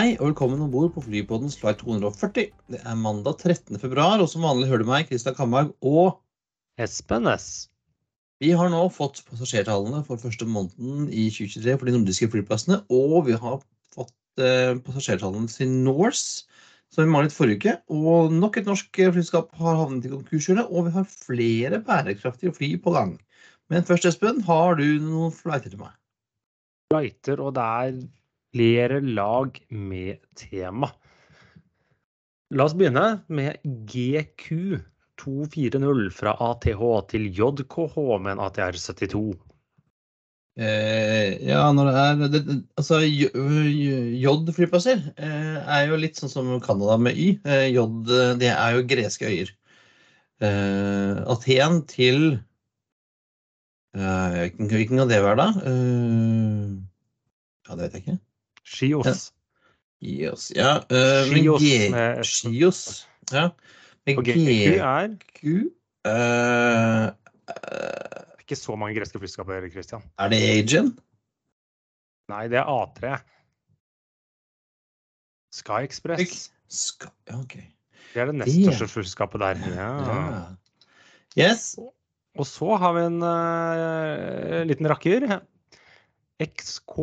Hei og velkommen om bord på Flypodens flight 240. Det er mandag 13. februar, og som vanlig hører du meg, Kristian Kamberg og Espen S. vi har nå fått passasjertallene for første måneden i 2023 for de nordiske flyplassene, og vi har fått eh, passasjertallene til Norse, som vi manglet forrige uke. Og nok et norsk flyselskap har havnet i konkurshjulet, og vi har flere bærekraftige fly på gang. Men først, Espen, har du noen flighter til meg? Flighter, og det er flere lag med tema. La oss begynne med GQ 240 fra ATH til JKH med en ATR 72. Eh, ja, når det er det, Altså, J-flyplasser eh, er jo litt sånn som Canada med Y. Eh, J, det er jo greske øyer. Eh, Aten til eh, Hvilken hvilken kan det være, da? Eh, ja, det vet jeg ikke. Skios. Gios, ja. Uh, Chios G- med S. Ja. Men G GQ er GQ eh, eh, ikke så mange greske flyselskaper, Christian. Er det Agen? Nei, det er A3. Sky Express. Sky, ja, ok. Det er det nest største flyselskapet der. Ja. Ja. Yes. Og så har vi en uh, liten rakker. XK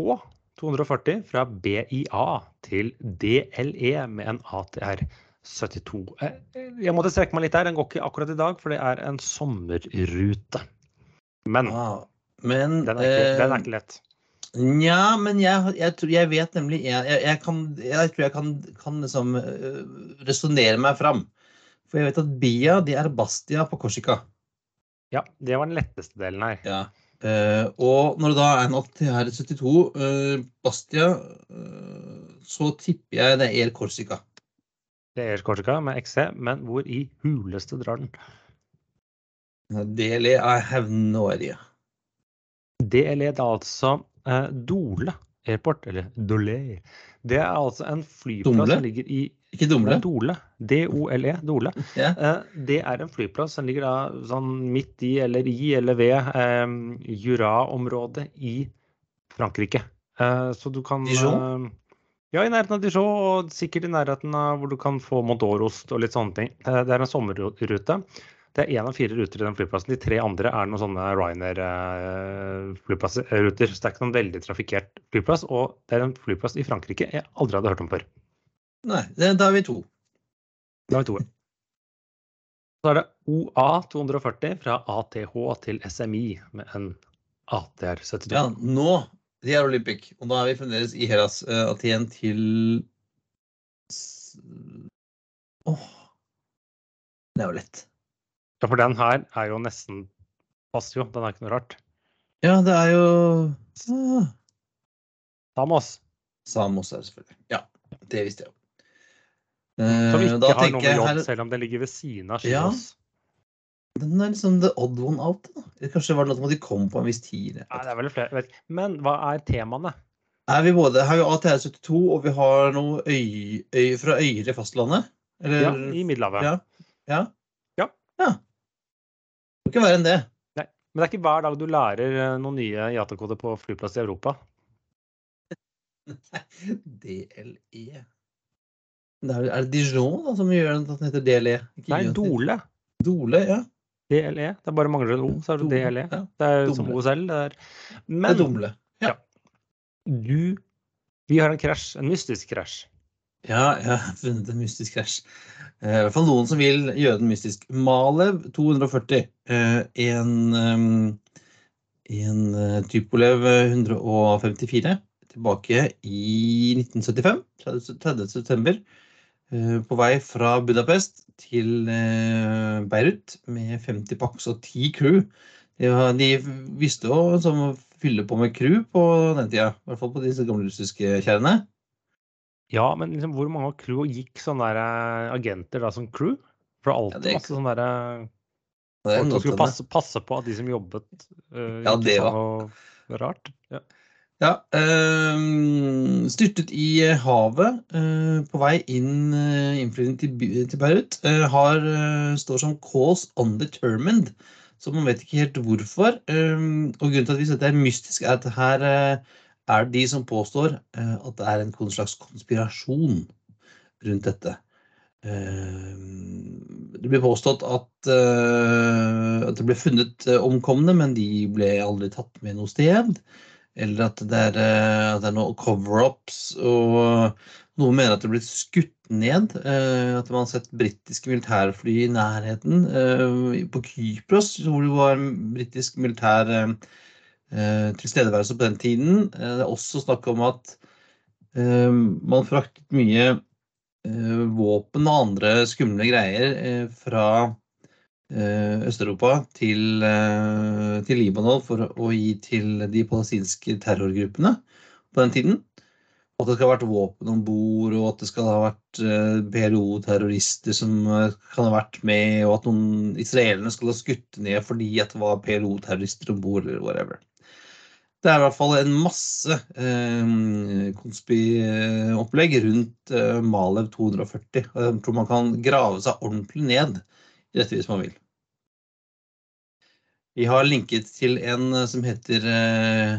240 fra BIA til DLE med en ATR 72. Eh, Jeg måtte strekke meg litt der, den går ikke akkurat i dag, for det er en sommerrute. Men Ah, men den er ikke, den er eh, ikke lett. Nja, men jeg, jeg, tror, jeg vet nemlig Jeg, jeg, kan, tror jeg kan, kan liksom uh, resonnere meg fram. For jeg vet at Bia de er Bastia på Korsika. Ja, det var den letteste delen her. Ja. Eh, og når det da er en ATR 72 eh, Bastia, eh, så tipper jeg det er Air Korsika. Det er Korsika med XC, men hvor i huleste drar den? DLE, er no. DLE er altså eh, Dole Airport, eller Dole. Det er altså en flyplass Dumle? som ligger i Ikke Nei, Dole. D-O-L-E. Dole. Ja. Eh, Det er en flyplass som ligger da sånn midt i eller i eller ved eh, Jura-området i Frankrike. Eh, så du kan Dijon? eh, ja, i nærheten av Dijon, og sikkert i nærheten av hvor du kan få Mondorost og litt sånne ting. Eh, det er en sommerrute. Det er én av fire ruter i den flyplassen. De tre andre er noen sånne Ryanair-ruter. så det er ikke noen veldig trafikkert flyplass. Og det er en flyplass i Frankrike jeg aldri hadde hørt om før. Nei, da er vi to. Da har vi to. Så er det OA 240 fra ATH til SMI med en ATR 72. Ja, nå de er Olympic, og da er vi fremdeles i Heras Uh, Aten til Åh Det er jo lett. Ja, for den her er jo nesten passer jo. Den er ikke noe rart. Ja, det er jo ah, Samos. Samos er det selvfølgelig. Ja, det visste jeg jo. Som Eh, ikke da har noe med jobb, her selv om den ligger ved siden av Ja. Skios. Den er liksom the odd one out. Da. Kanskje det var noe med at de kom på en viss tid. Nei, det er vel flere. Men hva er temaene? Er vi både, har vi ATR 72, og vi har noe øy, øy, fra øyer i fastlandet? Eller, Ja, I Middelhavet. Ja. Ja. Ja. ja. Det må ikke verre enn det. Men det er ikke hver dag du lærer eh, noen nye IATA-koder på flyplass i Europa. DLE det er, er det Dijon da, som gjør den, den heter DLE? Nei, Dole. Dole, ja. DLE. Det bare mangler en O, så er det DLE. ja. Det er som Dumle. OSL. Det er. Det er Dumle. Ja. ja. du Vi har en krasj. En mystisk krasj. Ja, jeg har funnet en mystisk krasj. Eh, I hvert fall noen som vil gjøre den mystisk. Malev 240. eh, En, um, en eh, Typolev 154 tilbake i 1975. 30. 30. september. eh, På vei fra Budapest til eh, Beirut med 50 paks og 10 crew. De, visste jo som å fylle på med crew på den tida. I hvert fall på disse gamle russiske kjerrene. Ja, men liksom, hvor mange av crew gikk sånne der, eh, agenter da som crew? For er Ja, det- masse sånne der, er folk som skulle passe, passe på at de som jobbet, uh, Ja, det sa var- noe rart. Ja. Ja, Øh, styrtet i eh, havet øh, på vei inn øh, innflytning til, til Beirut. har, står som 'cause undetermined', så man vet ikke helt hvorfor. Ehm, og grunnen til at vi sier det er mystisk, er at her er er de som påstår at det er en slags konspirasjon rundt dette. Det blir påstått at, at det ble funnet omkomne, men de ble aldri tatt med noe sted. Eller at det er, at det er noen cover-ups. Og noen mener at det er blitt skutt ned. At man har sett britiske militærfly i nærheten. På Kypros, hvor det var britisk militær tilstedeværelse på den tiden. Det er også snakk om at man fraktet mye våpen og andre skumle greier fra Øst-Europa til, til, Libanon for å gi til de palestinske terrorgruppene på den tiden. At det skal ha vært våpen om bord, og at det skal ha vært PLO-terrorister som kan ha vært med, og at noen israelerne skal ha skutt ned fordi at det var PLO-terrorister om bord, eller whatever. Det er i hvert fall en masse eh, konspiopplegg rundt eh, Malev 240. Jeg tror man kan grave seg ordentlig ned i dette hvis man vil. Vi har linket til en som heter, eh,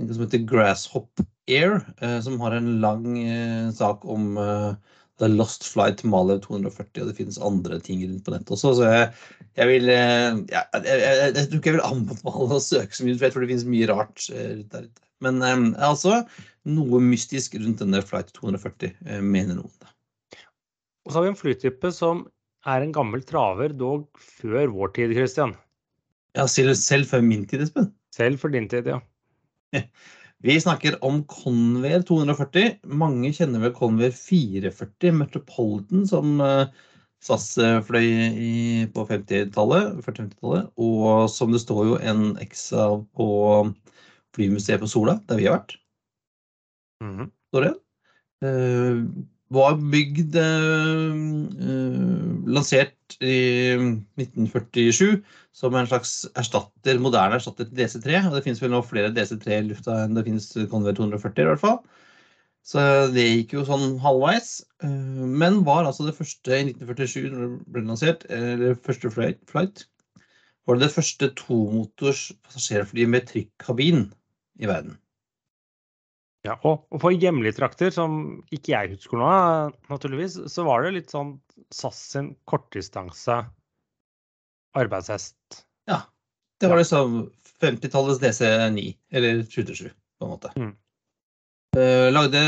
en som heter Grasshop Air, eh, som har en lang eh, sak om eh, The Lost Flight Malev 240, og det finnes andre ting rundt på nettet også. Så jeg, jeg vil ja, jeg, jeg, jeg, tror ikke jeg vil anbefale å søke så mye, for det finnes mye rart rundt der ute. Men um, altså noe mystisk rundt denne Flight 240, mener noen. Og så har vi en flytype som er en gammel traver, dog før vår tid, Christian. Ja, selv, selv før min tid, Espen. Selv for din tid, ja. Vi snakker om Convair 240. Mange kjenner vel Convair 440 Metropolitan, som SAS fløy i, på 50-tallet, 40-50-tallet. Og som det står jo en X av på flymuseet på Sola, der vi har vært. Mm -hmm. Står det. Var bygd uh, lansert i 1947 som en slags erstatter, moderne erstatter til DC3. Og det finnes vel nå flere DC3 i lufta enn det finnes Convair 240 i hvert fall. Så det gikk jo sånn halvveis. Men var altså det første i 1947 når det ble lansert, eller første flight, var det det første tomotors passasjerfly med trykkabin i verden. Ja, og, og på hjemlige trakter, som ikke jeg husker nå, naturligvis, så var det litt sånn SAS sin kortdistanse arbeidshest. Ja. Det var liksom 50-tallets DC9, eller 77, på en måte. Mm. Uh, lagde,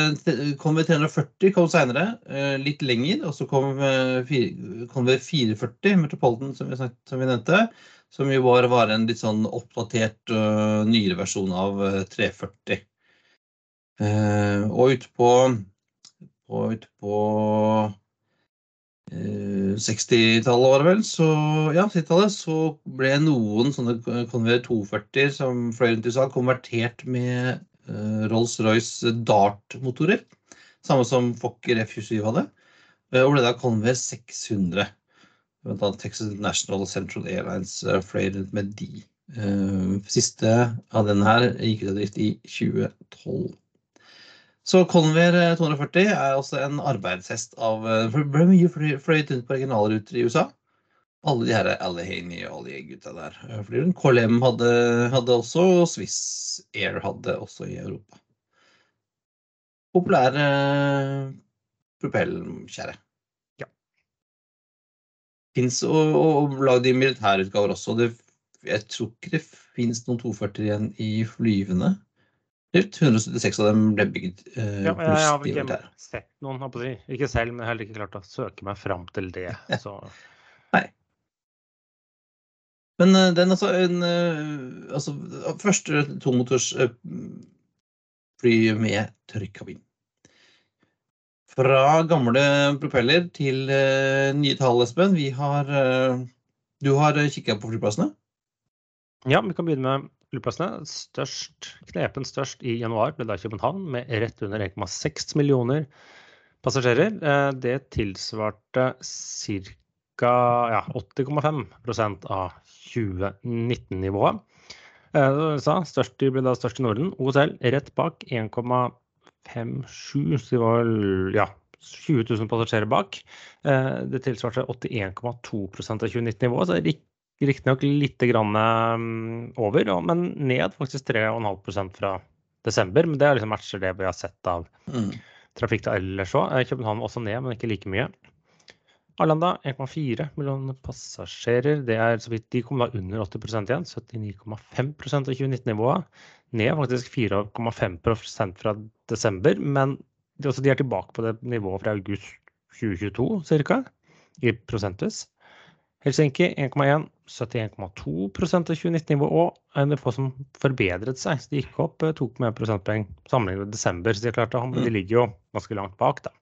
kom ved 340, kom seinere, uh, litt lenger. Og så kom, uh, kom ved 440, Metropolitan, som vi, snakket, som vi nevnte. Som jo var, var en litt sånn oppdatert, nyere versjon av 340. og ute på, på, ute på 60-tallet var det vel, så, ja, 60 så ble noen sånne Convair 240 som fløy rundt i USA, konvertert med uh, Rolls-Royce Dart-motorer. Samme som Fokker F-27 hadde. Uh, og ble da Convair 600. Blant annet Texas International og Central Airlines fløy rundt med de. siste av den her gikk ut av drift i 2012. Så Convair 240 eh, er også en arbeidshest av eh, det ble mye fløyet rundt på regionalruter i USA. Alle de her Allegheny og alle de gutta der. Eh, fordi KLM hadde, hadde også, og Swiss Air hadde også i Europa. Populære propellkjerre. Ja. Fins og, og lagd i militærutgaver også. Det, jeg tror ikke det fins noen 240 igjen i flyvende. 176 av dem ble bygd eh, ja, jeg, har ikke sett noen, si. ikke selv, men heller ikke klart å søke meg fram til det. Så. Nei. Men uh, den altså, en, uh, altså Første tomotors uh, fly med trykkabin. Fra gamle propeller til uh, nye tall, Espen. Vi har Du har kikka på flyplassene? Ja, vi kan begynne med flyplassene. Størst, knepen størst i januar ble da København med rett under 1,6 millioner passasjerer. Eh, det tilsvarte ca. Ja, 80,5% av 2019-nivået. Eh, størst, ble da størst i Norden. OSL rett bak 1,57, så de var ja, 20 000 passasjerer bak. Eh, det tilsvarte 81,2% av 2019-nivået, så Riktignok litt grann mm, over, men ned faktisk 3,5% fra desember, men det liksom matcher det vi har sett av Mm. trafikk til ellers òg. København også ned, men ikke like mye. Arlanda 1,4 millioner passasjerer. Det er så vidt De kom da under 80 igjen. 79,5% av 2019-nivået. Ned faktisk 4,5% fra desember. Men de, de er tilbake på det nivået fra august 2022 ca. i prosentvis. Helsinki 1,1. 71,2 prosent av 2019-nivået og en nivå som forbedret seg. Så de gikk opp 2,1 prosentpoeng sammenlignet med desember. Så de, klarte, de ligger jo ganske langt bak, da.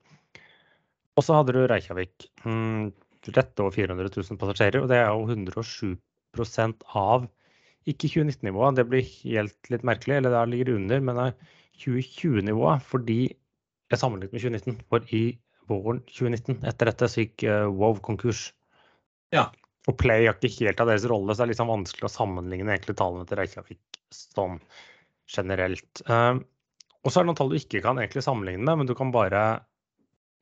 Og så hadde du Reykjavik. Hmm, rett over 400 000 passasjerer, og det er jo 107% av ikke 2019-nivået, det blir helt litt merkelig, eller der ligger det under, men det er 2020-nivået fordi jeg sammenlignet med 2019. For i våren 2019, etter dette, så gikk uh, Wow konkurs. Ja. Og Play har ikke helt av deres rolle, så det er liksom vanskelig å sammenligne egentlig tallene til Reykjavik sånn generelt. Uh, og så er det noen tall du ikke kan egentlig sammenligne med, men du kan bare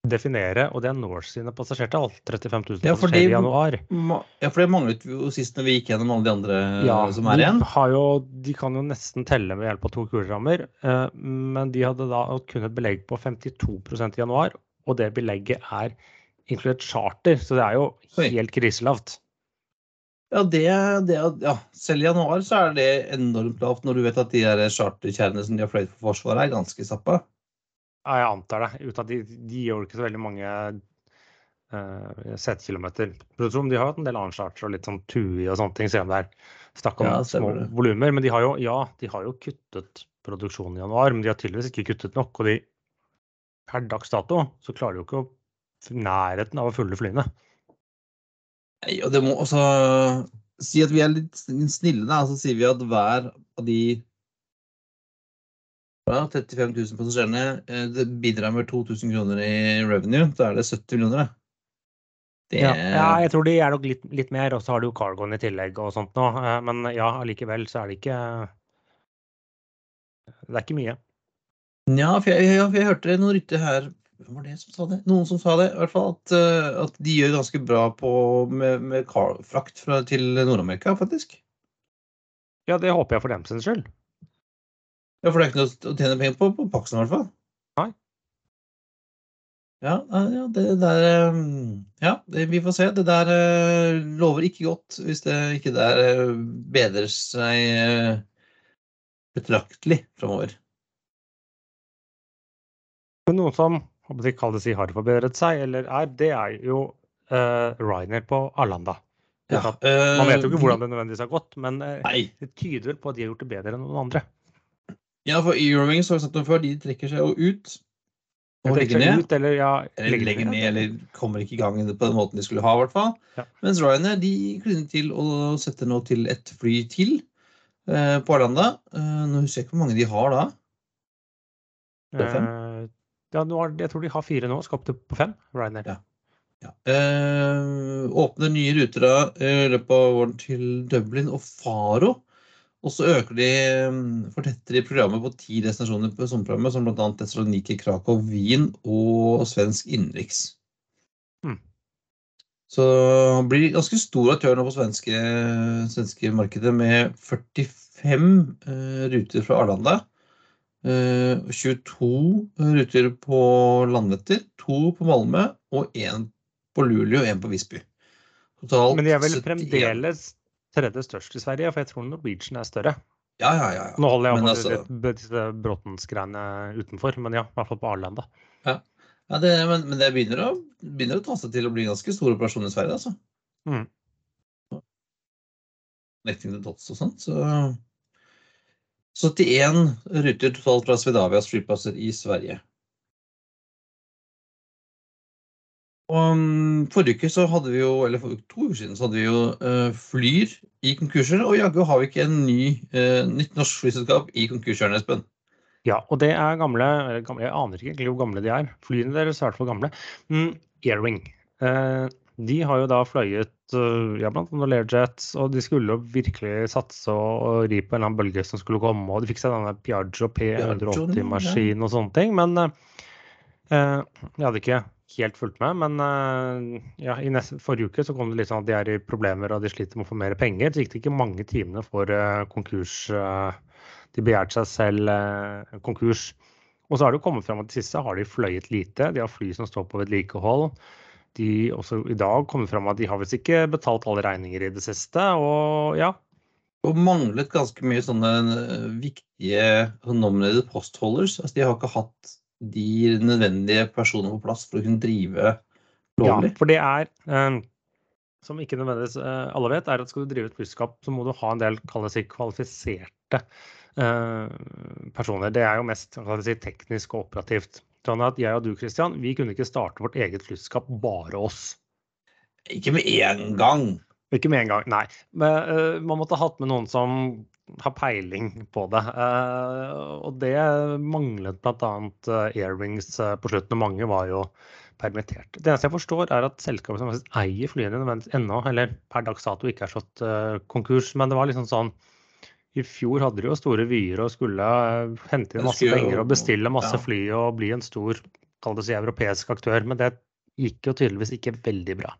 definere, og det er Norse sine passasjertall. 35 000 Ja, for passasjerer i januar. Ja, for det manglet vi jo sist når vi gikk gjennom alle de andre Ja, som er igjen. jo, de kan jo nesten telle ved hjelp av to kulerammer, eh, men de hadde da kun et belegg på 52% i januar, og det belegget er inkludert charter, så det er jo helt kriselavt. Ja, det, det, ja, selv i januar så er det enormt lavt når du vet at de der charterkjerrene som de har fløyet for Forsvaret, er ganske sappa. Ja, jeg antar det. Uten at de, de gjør ikke så veldig mange uh, setekilometer. De har hatt en del annen charter og litt sånn TUI og sånne ting, selv om det er snakk om Ja, små volumer. Men de har jo, ja, de har jo kuttet produksjonen i januar, men de har tydeligvis ikke kuttet nok. Og de, per dags dato så klarer de jo ikke å nærheten av å fulle flyene. Nei, og det må også si at vi er litt snille, da. Så sier vi at hver av de ja, 35 000 passasjerene eh, det bidrar med 2000 kroner i revenue. Da er det 70 millioner, det. Det Ja, ja, jeg tror de er nok litt, litt mer, og så har du jo cargoen i tillegg og sånt nå. eh, Men ja, allikevel så er det ikke Det er ikke mye. Ja, for jeg, jeg, jeg hørte noen rykter her Hvem var det som sa det? Noen som sa det, i hvert fall. At, eh, at de gjør ganske bra på, med, med frakt fra, til Nord-Amerika, faktisk. Ja, det håper jeg for dem sin skyld. Ja, For det er ikke noe å tjene penger på på Paxen, i hvert fall. Nei. Ja, ja det der eh, Ja, det, vi får se. Det der eh, lover ikke godt hvis det ikke der bedrer seg betraktelig framover. Men noen som kaller det si har forbedret seg, eller er, det er jo uh, Ryanair på Arlanda. Ja, uh, Man vet jo ikke hvordan det nødvendigvis har gått, men eh, Nei. det tyder vel på at de har gjort det bedre enn noen andre. Ja, for Eurowings har vi sagt om før, de trekker seg jo ut. Og legger ned. Ut, eller ja, Eller legger ned, eller kommer ikke i gang på den måten de skulle ha, i hvert fall. Ja. Mens Ryanair de kliner til og setter nå til et fly til eh, på Arlanda. Eh, nå husker jeg ikke hvor mange de har da. Det er fem. Har, jeg tror de har fire nå, skal opp til på fem. Ryanair. Ja. Ja. Eh, åpner nye ruter eh, i løpet av våren til Dublin og Faro. Og så øker de, mm, fortetter de programmet på ti destinasjoner på sommerprogrammet, som bl.a. Thessaloniki, Krakow, Wien og svensk innenriks. Mm. Så blir ganske stor aktør nå på svenske, svenske markedet med 45 eh, ruter fra Arlanda. Eh, 22 ruter på Landvetter, to på Malmö og én på Luleå og én på Visby. Totalt Men de er vel 71. fremdeles tredje størst i Sverige, for jeg tror Norwegian er større. Ja, ja, ja. ja. Nå holder jeg Men altså- disse Bråtens-greiene utenfor, men ja, i hvert fall på Arlanda. ja det, men, men det begynner å, begynner å ta seg til å bli ganske stor operasjon i Sverige, altså. Mm. Netting the dots og sånt, så 71 ruter totalt fra Swedavias flyplasser i Sverige. Og um, Forrige uke så hadde vi jo, eller for to uker siden så hadde vi jo eh, Flyr i konkurser, og jaggu har vi ikke en ny, eh, nytt norsk flyselskap i konkurshjørnet, Espen. Ja, og det er gamle, Jeg aner ikke hvor gamle de er. Flyene deres er i hvert fall gamle. Mm, Airwing. Eh, de har jo da fløyet uh, ja, blant annet Learjet, og de skulle jo virkelig satse og, ri på en eller annen bølge som skulle komme. Og de fikk seg denne Piaggio P180-maskinen og sånne ting. Men eh, eh, jeg hadde ikke helt fulgt med. Men eh, ja, i neste, forrige uke så kom det litt sånn at de er i problemer og de sliter med å få mer penger. Så gikk det ikke mange timene for uh, konkurs. eh, de begjærte seg selv eh, konkurs. Og så har det jo kommet fram at de siste har de fløyet lite. De har fly som står på vedlikehold. De også i dag kommer fram at de har visst ikke betalt alle regninger i det siste. Og ja. Og manglet ganske mye sånne eh, viktige nominated postholders. Altså, de har ikke hatt de nødvendige personene på plass for å kunne drive lovlig. Ja, for det er eh, som ikke nødvendigvis eh, alle vet, er at skal du drive et flyselskap, så må du ha en del si, kvalifiserte eh, personer. Det er jo mest si, teknisk og operativt. At jeg og du, Christian, vi kunne ikke starte vårt eget flyselskap bare oss. Ikke med en gang. Ikke med en gang, nei. Men, uh, man måtte ha hatt med noen som har peiling på det. Uh, og det manglet bl.a. Uh, Airwings uh, på slutten, og mange var jo permittert. Det eneste jeg forstår, er at selskapet som eier flyene ennå, eller per dags dato ikke er slått konkurs. Men det var liksom sånn I fjor hadde de jo store vyer og skulle uh, hente inn masse penger og bestille masse fly og bli en stor kall det si, europeisk aktør. Men det gikk jo tydeligvis ikke veldig bra.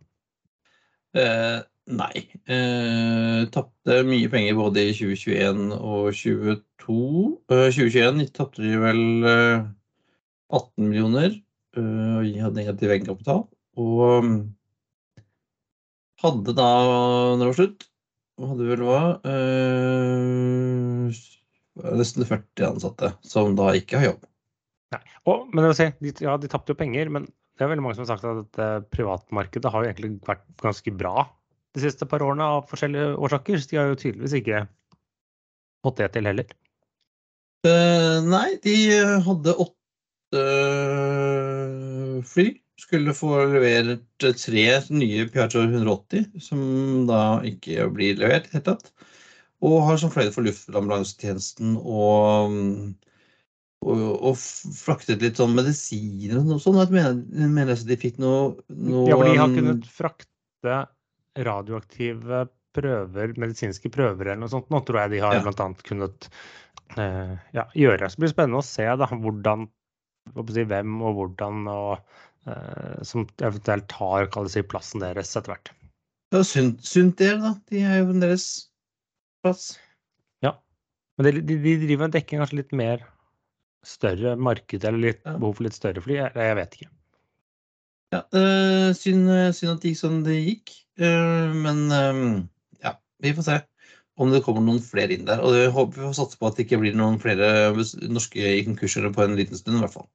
Eh, nei. Eh, Tapte mye penger både i 2021 og 2022. Eh, 2021 tapte de vel 18 millioner og øh, hadde negativ egenkapital. Og um, hadde da, når det var slutt, hadde vel hva øh, Nesten 40 ansatte som da ikke har jobb. Nei. Og, men det vil si, de, ja, de tapte jo penger, men det er veldig mange som har sagt at dette privatmarkedet har jo egentlig vært ganske bra de siste par årene av forskjellige årsaker. Så de har jo tydeligvis ikke fått det til heller. Uh, nei, de hadde åtte fly skulle få levert tre nye Piaggio 180, som da ikke blir levert i det hele tatt. Og har som fløyet for luftambulansetjenesten og, og, og, fraktet litt sånn medisiner og sånt. Jeg mener, mener jeg de fikk noe, noe Ja, for de har kunnet frakte radioaktive prøver, medisinske prøver eller noe sånt. Nå tror jeg de har ja. bl.a. kunnet eh, ja, gjøre. Så det blir spennende å se da, hvordan si, hvem og hvordan og, som eventuelt tar si, plassen deres etter hvert. Det er sunt, sunt del, da. De er jo deres plass. Ja. Men de, de, de driver en dekking kanskje litt mer større marked eller litt ja. behov for litt større fly? Jeg, jeg vet ikke. Ja, øh, synd, synd, at det gikk som det gikk. Uh, men um, ja, vi får se om det kommer noen flere inn der. Og jeg håper vi får satse på at det ikke blir noen flere norske i konkurser på en liten stund, i hvert fall.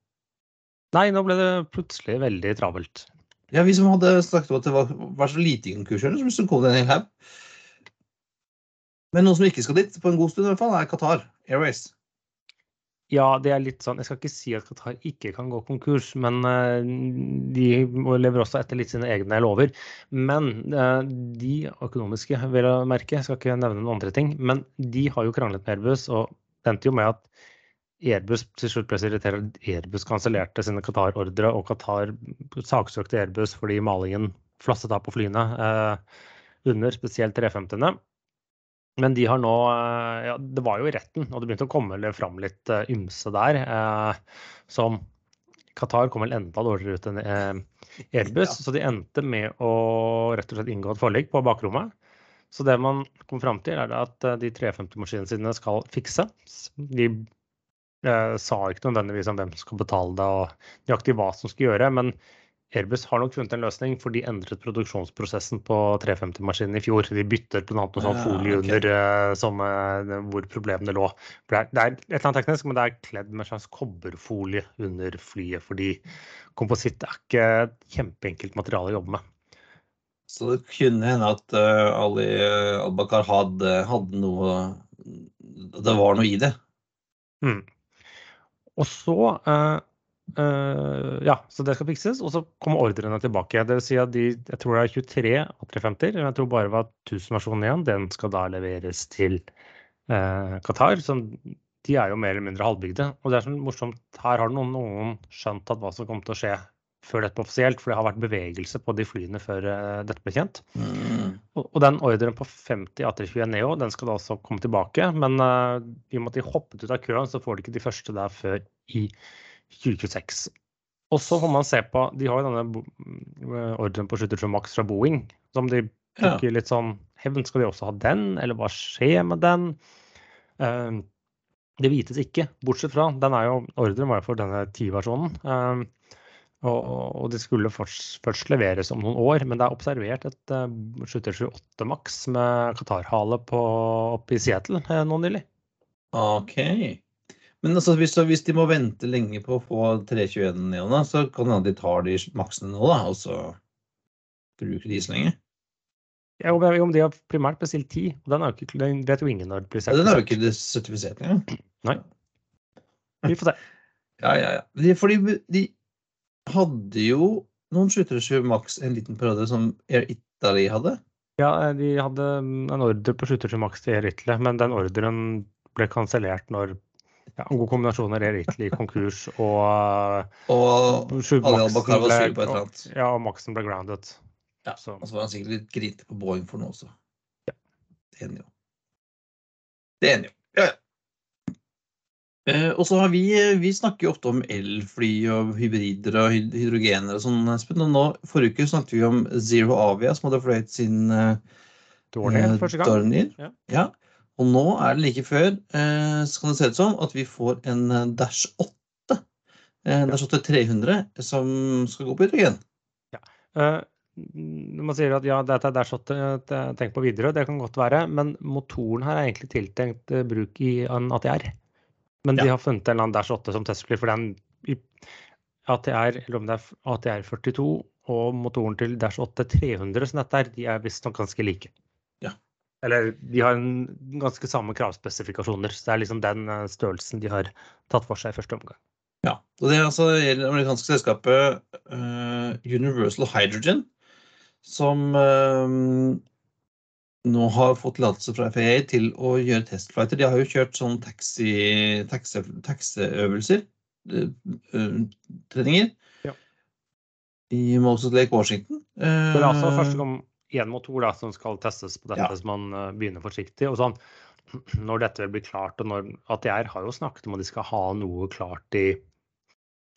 Nei, nå ble det plutselig veldig travelt. Ja, vi som hadde snakket om at det var, var så lite konkurser, så kom det en hel haug. Men noen som ikke skal dit på en god stund, i hvert fall, er Qatar Airways. Ja, det er litt sånn Jeg skal ikke si at Qatar ikke kan gå konkurs, men uh, de lever også etter litt sine egne lover. Men uh, de økonomiske, vil jeg merke, jeg skal ikke nevne noen andre ting, men de har jo kranglet med Airbus, og endte jo med at Airbus til slutt ble så irritert at Airbus kansellerte sine Qatar-ordre, og Qatar saksøkte Airbus fordi malingen flasset av på flyene eh, under, spesielt 350-ene. Men de har nå eh, ja, Det var jo i retten, og det begynte å komme fram litt eh, ymse der. Uh, som Qatar kom vel enda dårligere ut enn uh, Airbus, ja. så de endte med å rett og slett inngå et forlik på bakrommet. Så det man kom fram til, er at de 350-maskinene sine skal fikses. De sa ikke nødvendigvis om hvem som skal betale det og nøyaktig hva som skal gjøre, men Airbus har nok funnet en løsning, for de endret produksjonsprosessen på 350-maskinen i fjor. De bytter bl.a. noe sånn folie under okay. som, uh, hvor problemene lå. Det er, det er, et eller annet teknisk, men det er kledd med en slags kobberfolie under flyet. Fordi kompositt er ikke et kjempeenkelt materiale å jobbe med. Så det kunne hende at uh, Ali Al-Bakar hadde, hadde, noe Det var noe i det? Mm. Og så uh, ja, så det skal fikses, og så kommer ordrene tilbake. Det vil si at de, jeg tror det er 23 A350, jeg tror bare det var 1000-versjonen igjen. Den skal da leveres til uh, Qatar. Så de er jo mer eller mindre halvbygde. Og det er sånn morsomt, her har noen, noen skjønt at hva som kommer til å skje før dette ble offisielt, for det har vært bevegelse på de flyene før uh, dette ble kjent. Mm. Og, og, den ordren på 50 A321 Neo den skal da også komme tilbake, men i og med at de hoppet ut av køen, så får de ikke de første der før i 2026. Og så får man se på De har jo denne eh, ordren på 737 Max fra Boeing, som de bruker ja. litt sånn Hevn, skal de også ha den, eller hva skjer med den? Uh, Det vites ikke, bortsett fra den er jo, Ordren var jo for denne 10-versjonen. Um, og, det skulle først, leveres om noen år, men det er observert et uh, 728 Max med Qatar-hale oppe i Seattle uh, nå nylig. OK. Men altså, hvis, hvis, de må vente lenge på å få 321-neona, så kan hende de tar de maksene nå, da, og så bruker de så lenge? Ja, om de har primært bestilt 10, og den, er ikke, den vet jo ingen når det blir sertifisert. Den er jo ikke sertifisert engang. Nei. Vi får se. ja, ja, ja. Fordi de hadde jo noen 737 Max en liten periode som Air Italy hadde. Ja, de hadde en ordre på 737 Max til Air Italy, men den ordren ble kansellert når ja, en god kombinasjon av Air Italy konkurs og Og Ali Al-Bakar var sur på et eller annet. Ja, og Maxen ble grounded. Ja, og så var han sikkert litt grinete på Boeing for noe også. Ja. Det ender jo. Det ender jo. Eh, og så har vi, vi snakker jo ofte om elfly og hybrider og hydrogener og sånn, Espen. Og nå, forrige uke snakket vi om Zero Avia, som hadde fløyet sin uh, Dornier første gang. Dornier. Ja. ja. Og nå er det like før, uh, så kan det se ut som, at vi får en Dash 8. Uh, Dash 8 300 som skal gå på hydrogen. Ja. man sier at ja, dette er Dash 8, tenk på videre, det kan godt være. Men motoren her er egentlig tiltenkt bruk i en ATR. Men de har funnet en eller annen Dash 8 som testfly for den ATR, eller om det er ATR 42 og motoren til Dash 8 300 som dette er, de er visstnok ganske like. Ja. Eller de har en ganske samme kravspesifikasjoner. Så det er liksom den eh, størrelsen de har tatt for seg i første omgang. Ja. og Det er altså det amerikanske selskapet uh, Universal Hydrogen som uh, nå har fått tillatelse fra FAA til å gjøre testflighter. De har jo kjørt sånn taxiøvelser, taxi, eh, treninger, ja. i Moses Lake, Washington. Det er altså første gang én motor da, som skal testes på dette, ja. så man begynner forsiktig. og sånn, Når dette blir klart, og når ATR har jo snakket om at de skal ha noe klart i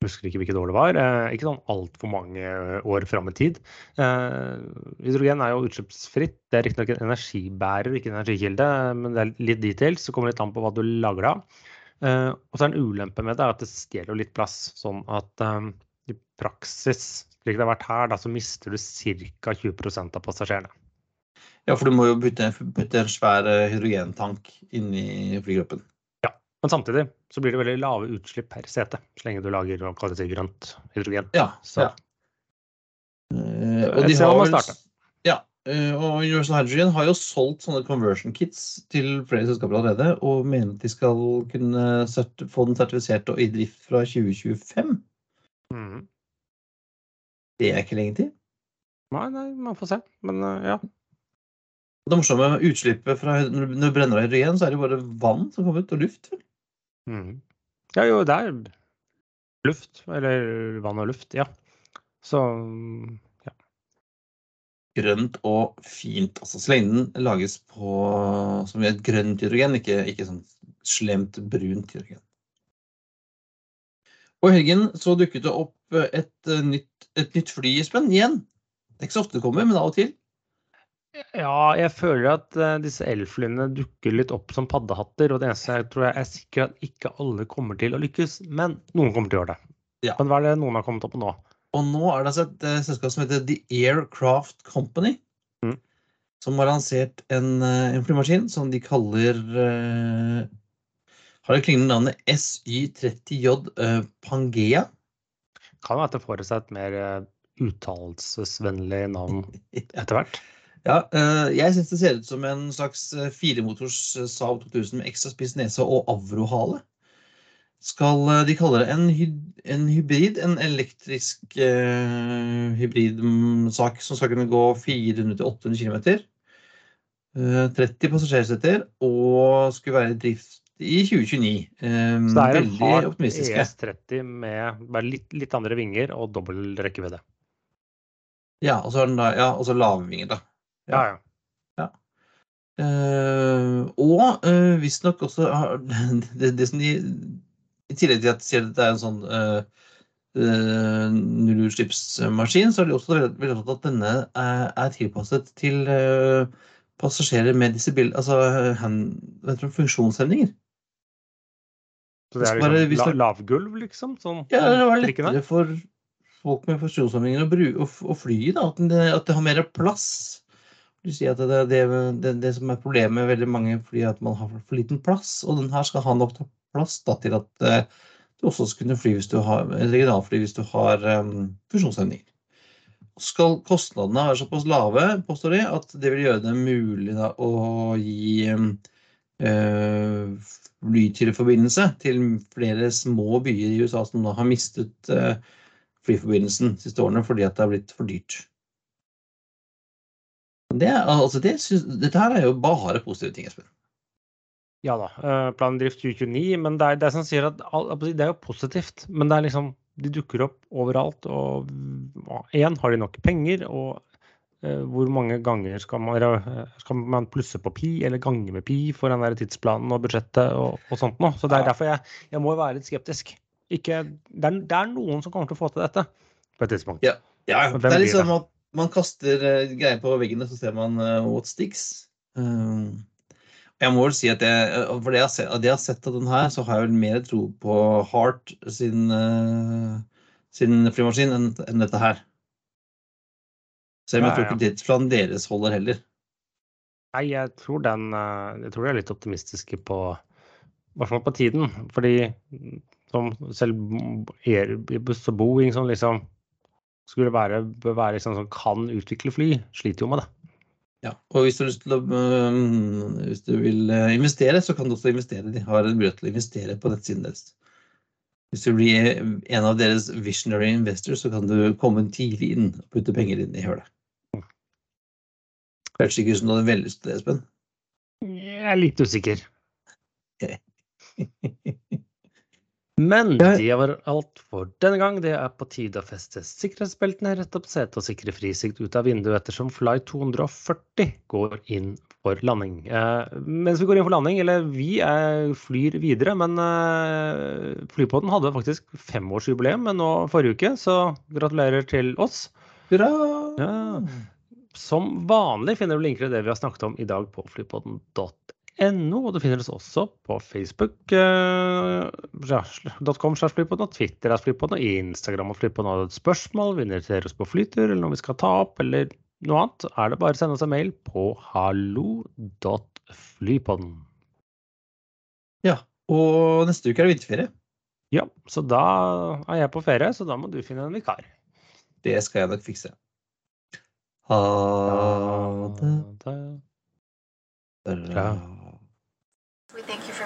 husker ikke hvilket år det var. Eh, ikke sånn altfor mange år fram i tid. Eh, hydrogen er jo utslippsfritt. Det er riktignok en energibærer, ikke en energikilde, men det er litt details. Så kommer det litt an på hva du lager det av. Eh, og så er en ulempe med det at det stjeler litt plass. Sånn at eh, i praksis, slik det har vært her, da, så mister du ca. 20% av passasjerene. Ja, for du må jo bytte, putte en svær hydrogentank hydrogentank inni flykroppen. Men samtidig så blir det veldig lave utslipp per sete, så lenge du lager grønt hydrogen. Ja, så. ja. Uh, og de har vel, ja, uh, og Universal Hydrogen har jo solgt sånne conversion kits til flere selskaper allerede, og mener at de skal kunne få den sertifisert og i drift fra 2025. Mm. Det er ikke lenge til. Nei, nei, man får se. Men uh, ja. Det morsomme med utslippet fra når du brenner av hydrogen, så er det bare vann som kommer ut, og luft. vel? Mm. Ja, jo, det er luft. Eller vann og luft, ja. Så ja. Grønt og fint. Altså, slengden lages på som et grønt hydrogen, ikke, ikke sånn slemt brunt hydrogen. Og i helgen så dukket det opp et, nytt, et nytt fly, Espen, igjen. Det er ikke så ofte det kommer, men av og til. Ja, jeg føler at uh, disse elflyene dukker litt opp som paddehatter. Og det eneste jeg tror jeg er sikker at ikke alle kommer til å lykkes, men noen kommer til å gjøre det. Ja. Men hva er det noen har kommet opp med nå? Og nå er det altså et uh, selskap som heter The Aircraft Company. Mm. Som har lansert en, uh, en, flymaskin som de kaller Har det klingende navnet SY30J Pangea. Kan være at det får seg et mer uttalelsesvennlig navn etter hvert. Ja, eh, jeg syns det ser ut som en slags eh, firemotors eh, Saab 2000 med ekstra spiss nese og avrohale. Skal de kalle det en, en hybrid, en elektrisk uh, hybridsak som skal kunne gå 400-800 km. Uh, 30 passasjerseter og skulle være i drift i 2029. Um, Så det er en hard ES30 med bare litt, litt, andre vinger og dobbel rekkevidde. Ja, og så ja, lave vinger, da. Ja, ja. ja. Uh, og uh, visstnok også har det, det, som de I tillegg til at de sier at det er en sånn uh, uh, nullutslippsmaskin, så er de også veldig opptatt at denne er, er tilpasset til passasjerer med disibil, altså hand, funksjonshemninger. Så det er liksom det være, la, lavgulv, liksom? Sånn Ja, det var lettere for folk med funksjonshemninger å, å, å fly da. At det, at det har mer plass. Du sier at det, det, det, det som er problemet med veldig mange er at man har for liten plass. Og den her skal ha nok plass da, til at eh, du også skal kunne fly hvis du har regionalfly hvis du har um, funksjonshemninger. Skal kostnadene være såpass lave, påstår de, at det vil gjøre det mulig da, å gi um, eh, flytyreforbindelse til flere små byer i USA som da har mistet uh, flyforbindelsen de siste årene fordi at det har blitt for dyrt. Det, er- altså det synes, dette her er jo bare positive ting, Espen. Ja da. eh, Plan drift 2029. Men det er det som sier at det er jo positivt. Men det er liksom De dukker opp overalt. Og én, har de nok penger? Og uh, hvor mange ganger skal man, skal man plusse på pi, eller gange med pi, for den der tidsplanen og budsjettet og, og sånt noe. Så det er derfor jeg, jeg må være litt skeptisk. Ikke, det, er, det er noen som kommer til å få til dette på et tidspunkt. Ja. Ja, det er sånn at man kaster eh, greier på veggene, så ser man eh, what sticks. Um, jeg må vel si at jeg, eh, for det jeg har sett, det jeg har sett av den her, så har jeg vel mer tro på Heart sin, eh, sin flymaskin enn, enn dette her. Selv om jeg tror ikke det fra deres holder heller. Nei, jeg tror den eh, Jeg tror de er litt optimistiske på I hvert fall på tiden. Fordi mm, som selv Airbus og Boeing som liksom skulle være, være liksom, som kan utvikle fly, sliter jo med det. Ja, og hvis du, å, um, hvis du vil eh, investere, så kan du også investere. De har en mulighet til å investere på nettsiden deres. Hvis du blir en av deres visionary investors, så kan du komme tidlig inn og putte penger inn i hølet. Det hørtes ikke ut som du hadde veldig lyst til det, Espen. Jeg er litt usikker. Men det var alt for denne gang. Det er på tide å feste sikkerhetsbeltene, rette opp setet og sikre frisikt ut av vinduet ettersom Fly 240 går inn for landing. Eh, mens vi går inn for landing, eller vi er, flyr videre, men eh, Flypodden hadde faktisk femårsjubileum men nå forrige uke, så gratulerer til oss. Hurra! Ja. Som vanlig finner du linker til det vi har snakket om i dag på flypodden.no. Og du finner oss også på Facebook, eh, slash flypodden, og Twitter er flypodden, og Instagram er flypodden. Har du et spørsmål, vil invitere oss på flytur, eller noe vi skal ta opp, eller noe annet, er det bare å sende oss en mail på hallo.flypodden. Ja, og neste uke er det vinterferie. Ja, så da er jeg på ferie, så da må du finne en vikar. Det skal jeg nok fikse. Ha det bra.